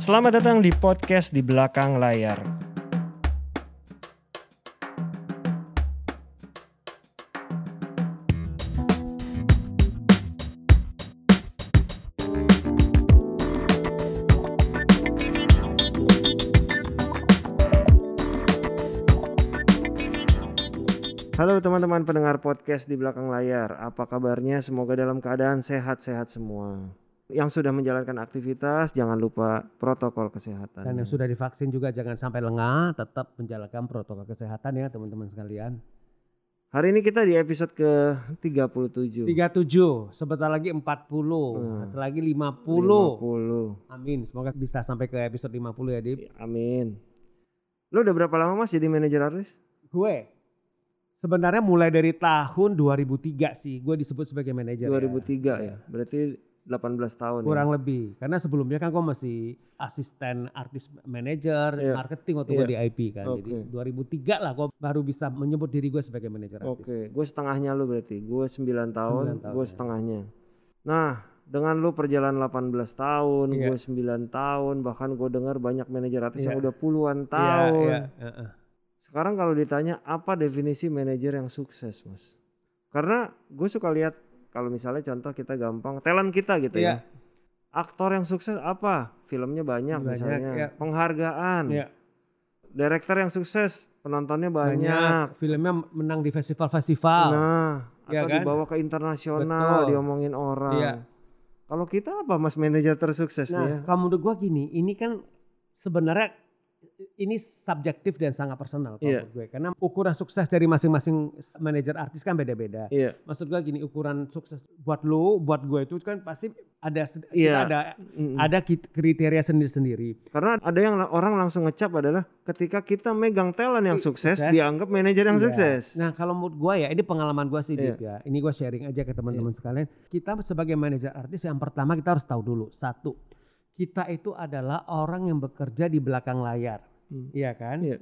Selamat datang di podcast di belakang layar. Halo teman-teman pendengar podcast di belakang layar. Apa kabarnya? Semoga dalam keadaan sehat-sehat semua. Yang sudah menjalankan aktivitas jangan lupa protokol kesehatan. Dan yang sudah divaksin juga jangan sampai lengah, tetap menjalankan protokol kesehatan ya teman-teman sekalian. Hari ini kita di episode ke-37. 37, sebentar lagi 40, Hmm. sebentar lagi 50. 50. Amin, semoga bisa sampai ke episode 50 ya Dip. Amin. Lo udah berapa lama Mas jadi manajer artis? Gue sebenarnya mulai dari tahun 2003 sih, gue disebut sebagai manajer. ya. 2003 ya. Berarti 18 tahun Kurang ya. lebih, karena sebelumnya kan gue masih asisten artis manajer, Iya. marketing waktu Iya. gue di IP kan. Jadi Oke. 2003 lah gue baru bisa menyebut diri gue sebagai manajer artis. Oke, gue setengahnya lu berarti. Gue 9 tahun, 9 tahun, gue ya. setengahnya. Nah, dengan lu perjalanan 18 tahun, Iya. gue 9 tahun, bahkan gue dengar banyak manajer artis yang Iya. udah puluhan Iya, tahun. iya, heeh. Sekarang kalau ditanya apa definisi manajer yang sukses, Mas? Karena gue suka lihat kalau misalnya contoh kita gampang, talent kita gitu ya. Iya. Aktor yang sukses apa? Filmnya banyak, Banyak, misalnya. iya. Penghargaan. Iya. Director yang sukses, penontonnya banyak. banyak filmnya menang di festival-festival Nah, Iya atau kan? dibawa ke internasional, Betul. diomongin orang. Iya. Kalau kita apa Mas manajer tersukses nih ya? nah kalau menurut gua gini ini kan sebenarnya ini subjektif dan sangat personal kalau Iya. menurut gue karena ukuran sukses dari masing-masing manajer artis kan beda-beda Iya. maksud gua gini ukuran sukses buat lu buat gue itu kan pasti ada Iya. ada Mm-mm. ada kriteria sendiri-sendiri Karena ada yang orang langsung ngecap adalah ketika kita megang talent yang sukses, sukses. dianggap manajer yang Iya. sukses. Nah kalau menurut gue ya ini pengalaman gue sih Iya. Dip ya. Ini gue sharing aja ke teman-teman sekalian. Kita sebagai manajer artis yang pertama kita harus tahu dulu satu kita itu adalah orang yang bekerja di belakang layar, Hmm. iya kan? Iya.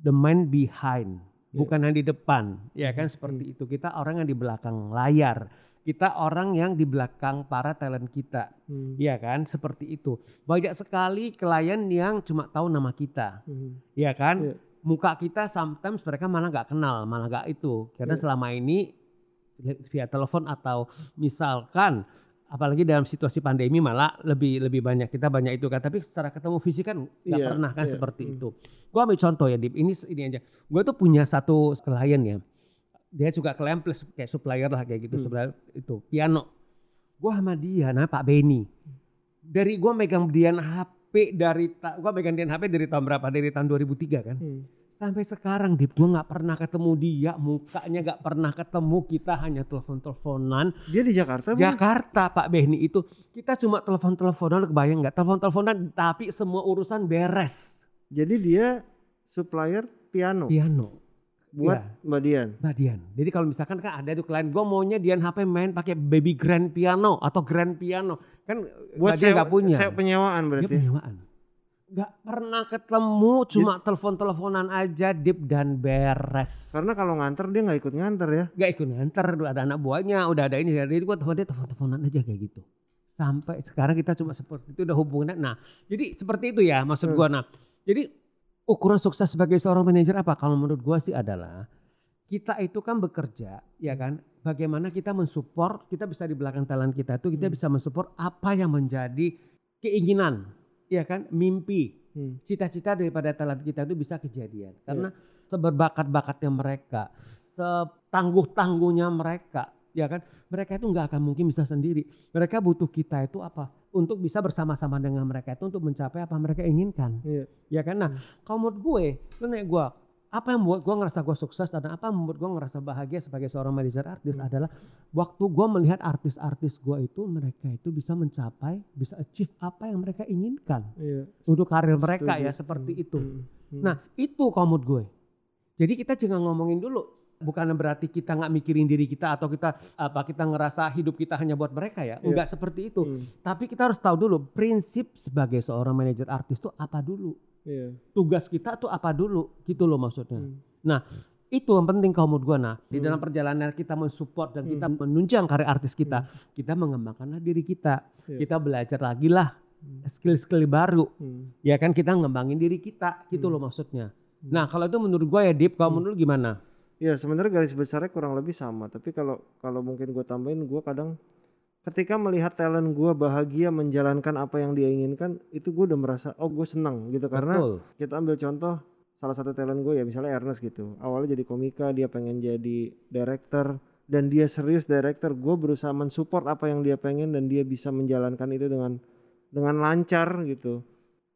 The man behind, Iya. bukan yang di depan, ya kan? Seperti itu kita orang yang di belakang layar. Kita orang yang di belakang para talent kita, Hmm. iya kan? Seperti itu. Banyak sekali klien yang cuma tahu nama kita, Hmm. Iya kan? Iya. Muka kita sometimes mereka malah nggak kenal, malah nggak itu. Karena Iya. selama ini via telepon atau misalkan apalagi dalam situasi pandemi malah lebih lebih banyak kita banyak itu kan. Tapi secara ketemu fisik kan nggak Iya, pernah kan iya. seperti Hmm. itu. Gua ambil contoh ya Dip, ini ini aja. Gue tuh punya satu klien ya. Dia juga klien plus kayak supplier lah kayak gitu Hmm. supplier itu piano. Gua sama dia, nah Pak Beni. Dari gua megang Dian HP dari gua megang Dian HP dari tahun berapa? Dari tahun 2003 kan. Hmm. Sampai sekarang Dip, gue nggak pernah ketemu dia, mukanya nggak pernah ketemu, kita hanya telepon-teleponan. Dia di Jakarta, Bang? Jakarta Pak Behni itu, kita cuma telepon-teleponan, kebayang nggak? Telepon-teleponan, tapi semua urusan beres. Jadi dia supplier piano Piano, buat Iya. Mbak Dian. Mbak Dian. Jadi kalau misalkan kan ada tuh klien, gue maunya Dian HP main pakai baby grand piano atau grand piano. Kan Buat Mbak Dian nggak punya. sewa penyewaan Dia berarti. penyewaan. Nggak pernah ketemu, cuma telepon-teleponan aja, dip dan beres. Karena kalau nganter dia nggak ikut nganter ya. gak ikut nganter udah ada anak buahnya udah ada ini jadi gue telepon dia telepon teleponan aja kayak gitu sampai sekarang kita cuma seperti itu udah hubungannya nah jadi seperti itu ya maksud Hmm. gua nah jadi ukuran sukses sebagai seorang manajer apa kalau menurut gua sih adalah kita itu kan bekerja ya kan bagaimana kita mensupport kita bisa di belakang talent kita itu kita Hmm. bisa mensupport apa yang menjadi keinginan ya kan? Mimpi. Hmm. cita-cita daripada talent kita itu bisa kejadian. Karena seberbakat-bakatnya mereka setangguh-tangguhnya mereka ya kan? Mereka itu nggak akan mungkin bisa sendiri. Mereka butuh kita itu apa? Untuk bisa bersama-sama dengan mereka itu untuk mencapai apa mereka inginkan. Iya. ya kan? Nah Hmm. kalau menurut gue lu nanya gue apa yang membuat gue ngerasa gue sukses dan apa yang membuat gue ngerasa bahagia sebagai seorang manajer artis Hmm. adalah waktu gue melihat artis-artis gue itu mereka itu bisa mencapai bisa achieve apa yang mereka inginkan Iya. untuk karir mereka Setuju. ya seperti Hmm. itu. Hmm. Hmm. Nah itu menurut gue. Jadi kita jangan ngomongin dulu. Bukan berarti kita nggak mikirin diri kita atau kita apa kita ngerasa hidup kita hanya buat mereka ya. Enggak seperti itu. Hmm. Tapi kita harus tahu dulu prinsip sebagai seorang manajer artis itu apa dulu. Iya. Tugas kita tuh apa dulu gitu loh maksudnya. Hmm. Itu yang penting kalau menurut gue nah. Di Hmm. dalam perjalanan kita mensupport dan kita Hmm. menunjang karir artis kita. Kita mengembangkanlah diri kita. Iya. Kita belajar lagi lah skill-skill baru. Hmm. Ya kan kita ngembangin diri kita gitu Hmm. loh maksudnya. Nah, kalau itu menurut gua ya Dip, kalau Hmm. menurut gimana? Ya sebenarnya garis besarnya kurang lebih sama. Tapi kalau kalau mungkin gue tambahin, gue kadang ketika melihat talent gue bahagia menjalankan apa yang dia inginkan, itu gue udah merasa oh gue senang gitu karena Betul. kita ambil contoh salah satu talent gue ya misalnya Ernest gitu. Awalnya jadi komika, dia pengen jadi director dan dia serius director. Gue berusaha mensupport apa yang dia pengen dan dia bisa menjalankan itu dengan dengan lancar gitu.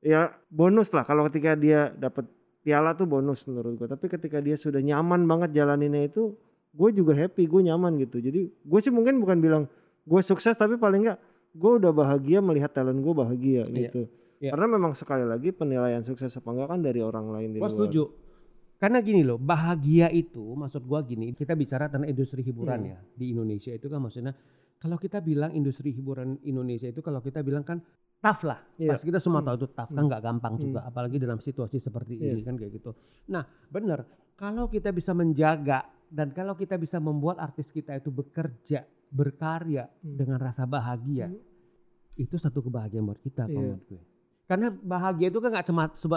Ya bonus lah kalau ketika dia dapat piala tuh bonus menurut gue. Tapi ketika dia sudah nyaman banget jalaninnya itu, gue juga happy, gue nyaman gitu. Jadi gue sih mungkin bukan bilang gue sukses tapi paling nggak gue udah bahagia melihat talent gue bahagia Iya, gitu. iya. Karena memang sekali lagi penilaian sukses apa enggak kan dari orang lain di Gua luar. setuju. Karena gini loh, bahagia itu maksud gua gini, kita bicara tentang industri hiburan Hmm. ya di Indonesia itu kan maksudnya kalau kita bilang industri hiburan Indonesia itu kalau kita bilang kan tough lah. Iya. Pasti kita semua Hmm. tahu itu tough kan Hmm. nggak gampang juga Hmm. apalagi dalam situasi seperti Iya. ini kan kayak gitu. Nah, benar. Kalau kita bisa menjaga dan kalau kita bisa membuat artis kita itu bekerja, berkarya Hmm. dengan rasa bahagia, Hmm. itu satu kebahagiaan buat kita Iya. menurut gue. Karena bahagia itu kan nggak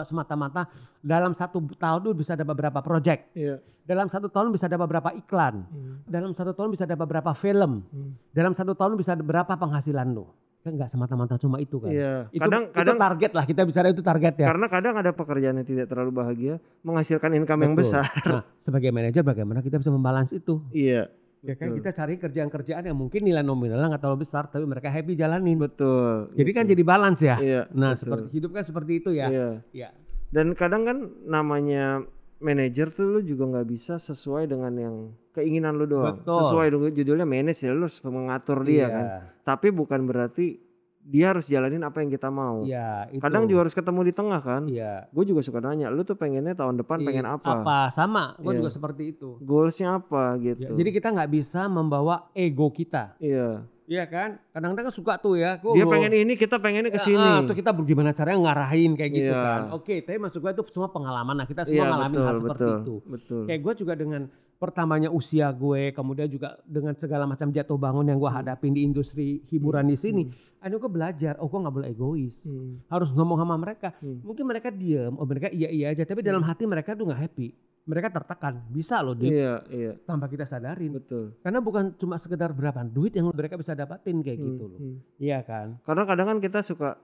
semata-mata dalam satu tahun itu bisa ada beberapa project, Iya. dalam satu tahun bisa ada beberapa iklan, Hmm. dalam satu tahun bisa ada beberapa film, Hmm. dalam satu tahun bisa ada berapa penghasilan lo. Kan nggak semata-mata cuma itu kan. Iya. Itu, Kadang itu kadang target lah kita bicara itu target ya. karena kadang ada pekerjaan yang tidak terlalu bahagia menghasilkan income yang Betul. besar. Nah, sebagai manajer bagaimana kita bisa membalans itu? iya. Ya kan betul. kita cari kerjaan-kerjaan yang mungkin nilai nominalnya nggak terlalu besar tapi mereka happy jalanin. Betul. Jadi kan gitu. jadi balance ya. Iya. Nah, betul. seperti hidup kan seperti itu ya. Iya. Iya. Dan kadang kan namanya manajer tuh lu juga nggak bisa sesuai dengan yang keinginan lu doang. Betul. Sesuai dengan judulnya manage ya lu harus mengatur dia Iya. kan. Tapi bukan berarti dia harus jalanin apa yang kita mau. Iya, itu. Kadang juga harus ketemu di tengah kan. Iya. Gue juga suka nanya, lu tuh pengennya tahun depan pengen Iya, apa? Apa? Sama, gue Iya. juga seperti itu. Goalsnya apa Ya, gitu. jadi kita nggak bisa membawa ego kita, iya. Iya kan? Kadang-kadang kan suka tuh ya. gua- Dia pengen ini, kita pengennya ke Ya, sini. ah, tuh kita gimana caranya ngarahin kayak gitu Iya. kan. Oke, tapi maksud gue itu semua pengalaman. Nah, kita semua Iya, ngalamin betul, hal seperti betul, itu. Betul. Kayak gue juga dengan pertamanya usia gue, kemudian juga dengan segala macam jatuh bangun yang gue Hmm. hadapin di industri hiburan di sini. Hmm. Akhirnya gue belajar, oh gue nggak boleh egois. Hmm. Harus ngomong sama mereka. Hmm. Mungkin mereka diem, oh mereka iya iya aja, tapi dalam hati mereka tuh nggak happy. Mereka tertekan, bisa loh Dik, Iya, iya, tanpa kita sadarin. betul. Karena bukan cuma sekedar berapa duit yang mereka bisa dapatin kayak gitu Hmm, loh. hmm. Iya kan? Karena kadang kan kita suka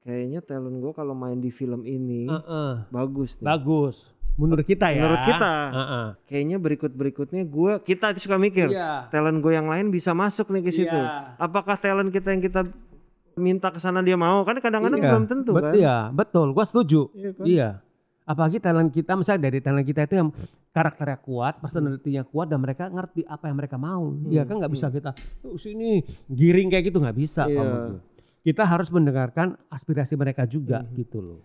kayaknya talent gue kalau main di film ini Heeh. bagus nih. Bagus. Menurut kita ya. Menurut kita. Heeh. Kayaknya berikut berikutnya gue kita suka mikir Iya. talent gue yang lain bisa masuk nih ke situ. Iya. Apakah talent kita yang kita minta ke sana dia mau? Kan kadang-kadang Iya. belum tentu Bet- kan. Iya, betul. Gua setuju. Iya kan? Iya. Apalagi talent kita, misalnya dari talent kita itu yang karakternya kuat, personality-nya kuat dan mereka ngerti apa yang mereka mau. Iya kan nggak bisa kita "Oh, sini giring kayak gitu nggak bisa. Kalau menurut gue. Kita harus mendengarkan aspirasi mereka juga Mhm. gitu loh.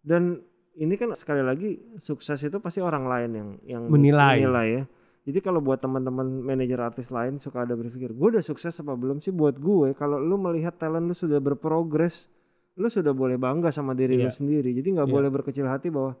Dan ini kan sekali lagi sukses itu pasti orang lain yang yang Menilai. ya. Jadi kalau buat teman-teman manajer artis lain suka ada berpikir, gue udah sukses apa belum sih buat gue? Kalau lu melihat talent lu sudah berprogres, lu sudah boleh bangga sama diri lu Iya. sendiri. Jadi nggak Iya. boleh berkecil hati bahwa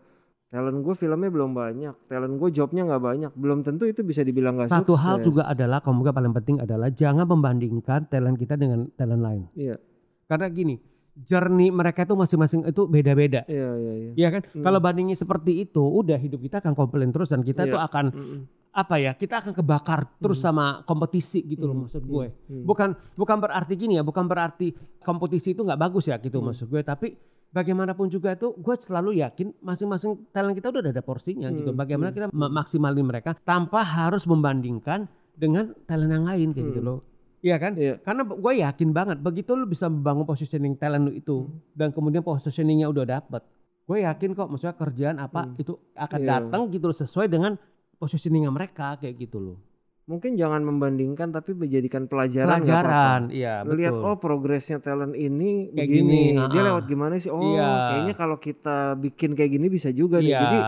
talent gue filmnya belum banyak, talent gue jobnya nggak banyak, belum tentu itu bisa dibilang nggak Satu sukses. hal juga adalah, kamu paling penting adalah jangan membandingkan talent kita dengan talent lain. Iya, Karena gini, journey mereka itu masing-masing itu beda-beda. iya, iya, iya. Iya kan? Hmm. Kalau bandingin seperti itu, udah hidup kita akan komplain terus dan kita Iya. itu akan Mm-mm. apa ya? Kita akan kebakar terus Hmm. sama kompetisi gitu loh Hmm, maksud hmm, gue. hmm. Bukan bukan berarti gini ya, bukan berarti kompetisi itu nggak bagus ya gitu Hmm. maksud gue. Tapi bagaimanapun juga itu, gue selalu yakin masing-masing talent kita udah ada porsinya gitu. Hmm, Bagaimana hmm, kita maksimalin mereka tanpa harus membandingkan dengan talent yang lain kayak gitu Hmm. loh. Iya kan? Iya. Karena gue yakin banget begitu lu bisa membangun positioning talent lu itu Hmm. dan kemudian positioningnya udah dapet, gue yakin kok maksudnya kerjaan apa Hmm. itu akan Iya. datang gitu loh sesuai dengan positioningnya mereka kayak gitu loh. Mungkin jangan membandingkan tapi menjadikan pelajaran. nggak apa-apa. Pelajaran, iya Lihat betul. oh progresnya talent ini Kayak begini, gini, dia ah-ah. lewat gimana sih? Oh Iya. kayaknya kalau kita bikin kayak gini bisa juga nih. iya. Jadi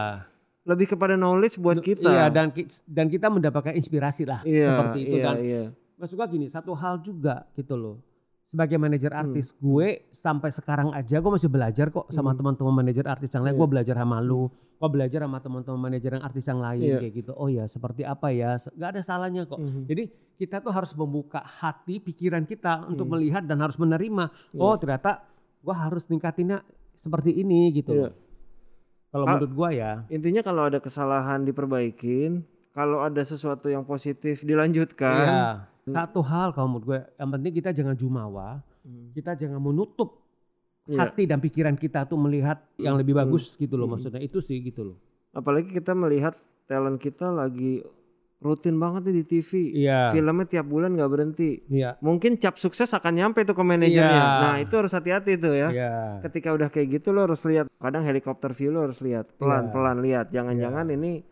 lebih kepada knowledge buat kita. Iya dan dan kita mendapatkan inspirasi lah Iya, seperti itu iya, dan iya. Maksud gue gini satu hal juga gitu loh. Sebagai manajer Hmm. artis gue sampai sekarang aja gue masih belajar kok sama Hmm. teman-teman manajer artis yang lain. Iya. Gue belajar sama lu, gue belajar sama teman-teman manajer yang artis yang lain Iya. kayak gitu. Oh ya seperti apa ya? Gak ada salahnya kok. Mhm. Jadi kita tuh harus membuka hati pikiran kita untuk Hmm. melihat dan harus menerima. Iya. Oh ternyata gua harus ningkatinnya seperti ini gitu Iya. loh. Kalau menurut gua ya. Intinya kalau ada kesalahan diperbaikin, kalau ada sesuatu yang positif Iya. Dilanjutkan. Satu hal kalau menurut gue, yang penting kita jangan jumawa, Hmm. kita jangan menutup Iya. hati dan pikiran kita tuh melihat yang lebih Hmm. bagus gitu loh Hmm. maksudnya itu sih gitu loh. Apalagi kita melihat talent kita lagi rutin banget nih di TV. Iya. Filmnya tiap bulan nggak berhenti. Iya. Mungkin cap sukses akan nyampe tuh ke manajernya. Iya. Nah itu harus hati-hati tuh ya. Iya. Ketika udah kayak gitu lo harus lihat. Kadang helikopter view lo harus lihat pelan-pelan lihat. Jangan-jangan ini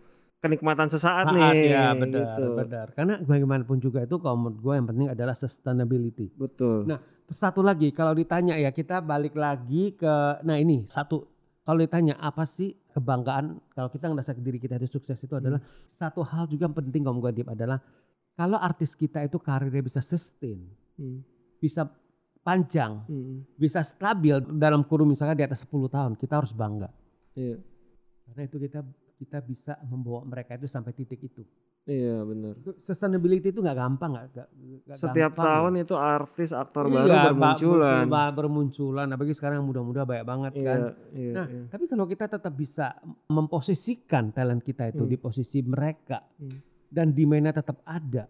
kenikmatan sesaat Saat, nih. ya benar gitu. benar. Karena bagaimanapun juga itu kalau menurut gue yang penting adalah sustainability. Betul. Nah, satu lagi kalau ditanya ya kita balik lagi ke nah ini satu kalau ditanya apa sih kebanggaan kalau kita ngerasa diri kita itu sukses itu adalah satu hal juga yang penting kalau gue Dip, adalah kalau artis kita itu karirnya bisa sustain, Hmm. bisa panjang, Hmm. bisa stabil dalam kurun misalnya di atas 10 tahun, kita harus bangga. Iya. Karena itu kita kita bisa membawa mereka itu sampai titik itu. Iya benar. Sustainability itu nggak gampang, nggak Setiap gampang. tahun itu artis aktor Iya, baru bermunculan. bermunculan. Apalagi sekarang muda-muda banyak banget Iya, kan. iya, Nah, iya. tapi kalau kita tetap bisa memposisikan talent kita itu Hmm. di posisi mereka Hmm. dan demandnya tetap ada,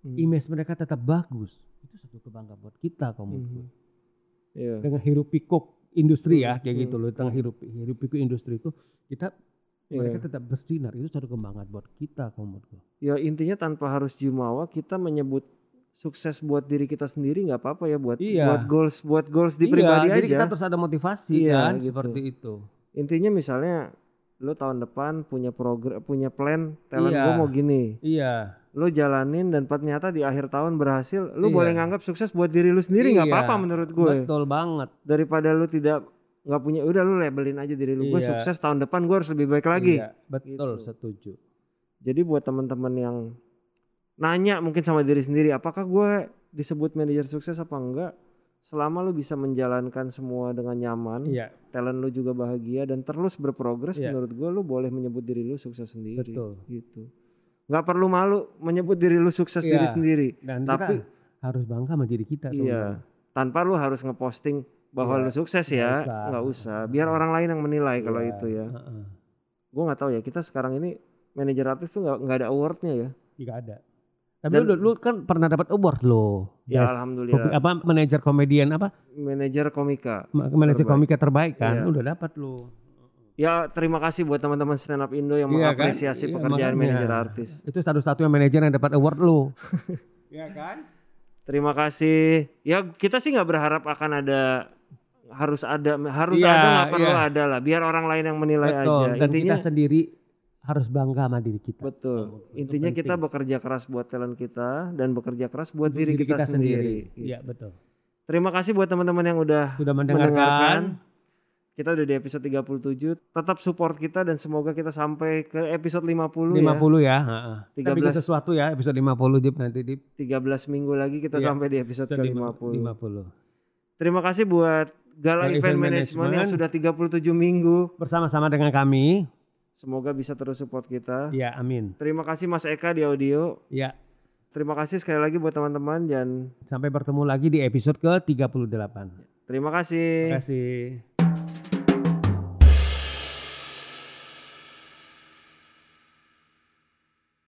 Hmm. image mereka tetap bagus, itu satu kebanggaan buat kita kalau menurut gue. Iya. Dengan hiruk pikuk industri ya Hmm, kayak hmm. gitu loh, tengah hiruk hiruk pikuk industri itu kita mereka Iya. tetap bersinar itu satu kebanggaan buat kita kalau menurut gue. Ya intinya tanpa harus jumawa kita menyebut sukses buat diri kita sendiri nggak apa-apa ya buat Iya. buat goals buat goals di Iya, pribadi jadi aja. kita terus ada motivasi Iya, kan gitu. seperti itu. Intinya misalnya lo tahun depan punya program punya plan talent Iya. gue mau gini. Iya. Lo jalanin dan ternyata di akhir tahun berhasil, lo Iya. boleh nganggap sukses buat diri lo sendiri nggak Iya, apa-apa menurut gue. Betul banget. Daripada lo tidak nggak punya udah lo labelin aja diri gue Iya. sukses tahun depan gue harus lebih baik lagi. Iya, betul, Gitu. setuju. Jadi buat teman-teman yang nanya mungkin sama diri sendiri, apakah gue disebut manajer sukses apa enggak? Selama lu bisa menjalankan semua dengan nyaman, Iya, talent lu juga bahagia dan terus berprogres, Iya. menurut gue lu boleh menyebut diri lu sukses sendiri. betul. Gitu. Nggak perlu malu menyebut diri lu sukses diri Iya. sendiri. Dan Tapi- kita harus bangga sama diri kita Iya. Tanpa lu harus ngeposting bahwa Iya, lu sukses ya, usah. nggak usah. Biar orang lain yang menilai kalau Iya, itu ya. heeh. Gue nggak tahu ya. Kita sekarang ini manajer artis tuh nggak nggak ada awardnya ya. Nggak ada. Tapi Dan- lu, lu kan pernah dapat award lo. Ya, alhamdulillah. kopi- apa manajer komedian apa? Manajer komika. Ma- Manajer Terbaik. komika terbaik kan? Iya. Udah dapat lo. Ya terima kasih buat teman-teman stand up Indo yang kan? mengapresiasi Iya, pekerjaan makanya. manajer artis. Itu satu-satunya manajer yang dapat award lo. Iya kan? Terima kasih. Ya kita sih nggak berharap akan ada harus ada harus Iya, ada nggak perlu iya. ada lah. Biar orang lain yang menilai Betul. aja. Dan Intinya kita sendiri harus bangga sama diri kita. betul. Oh, Intinya penting. kita bekerja keras buat talent kita dan bekerja keras buat diri, kita, sendiri. Gitu. Iya betul. Terima kasih buat teman-teman yang udah Sudah mendengarkan. mendengarkan. Kita udah di episode 37. Tetap support kita dan semoga kita sampai ke episode 50, 50 ya. ya. heeh. Kita bikin 13. sesuatu ya episode 50 Dip nanti Dip. 13 minggu lagi kita Iya, sampai di episode Episode ke-50. 50. Terima kasih buat Gala Event Event Management yang Management. sudah 37 minggu. Bersama-sama dengan kami. Semoga bisa terus support kita. Ya, amin. Terima kasih Mas Eka di audio. Ya, Terima kasih sekali lagi buat teman-teman dan sampai bertemu lagi di episode ke-38. terima kasih. Terima kasih.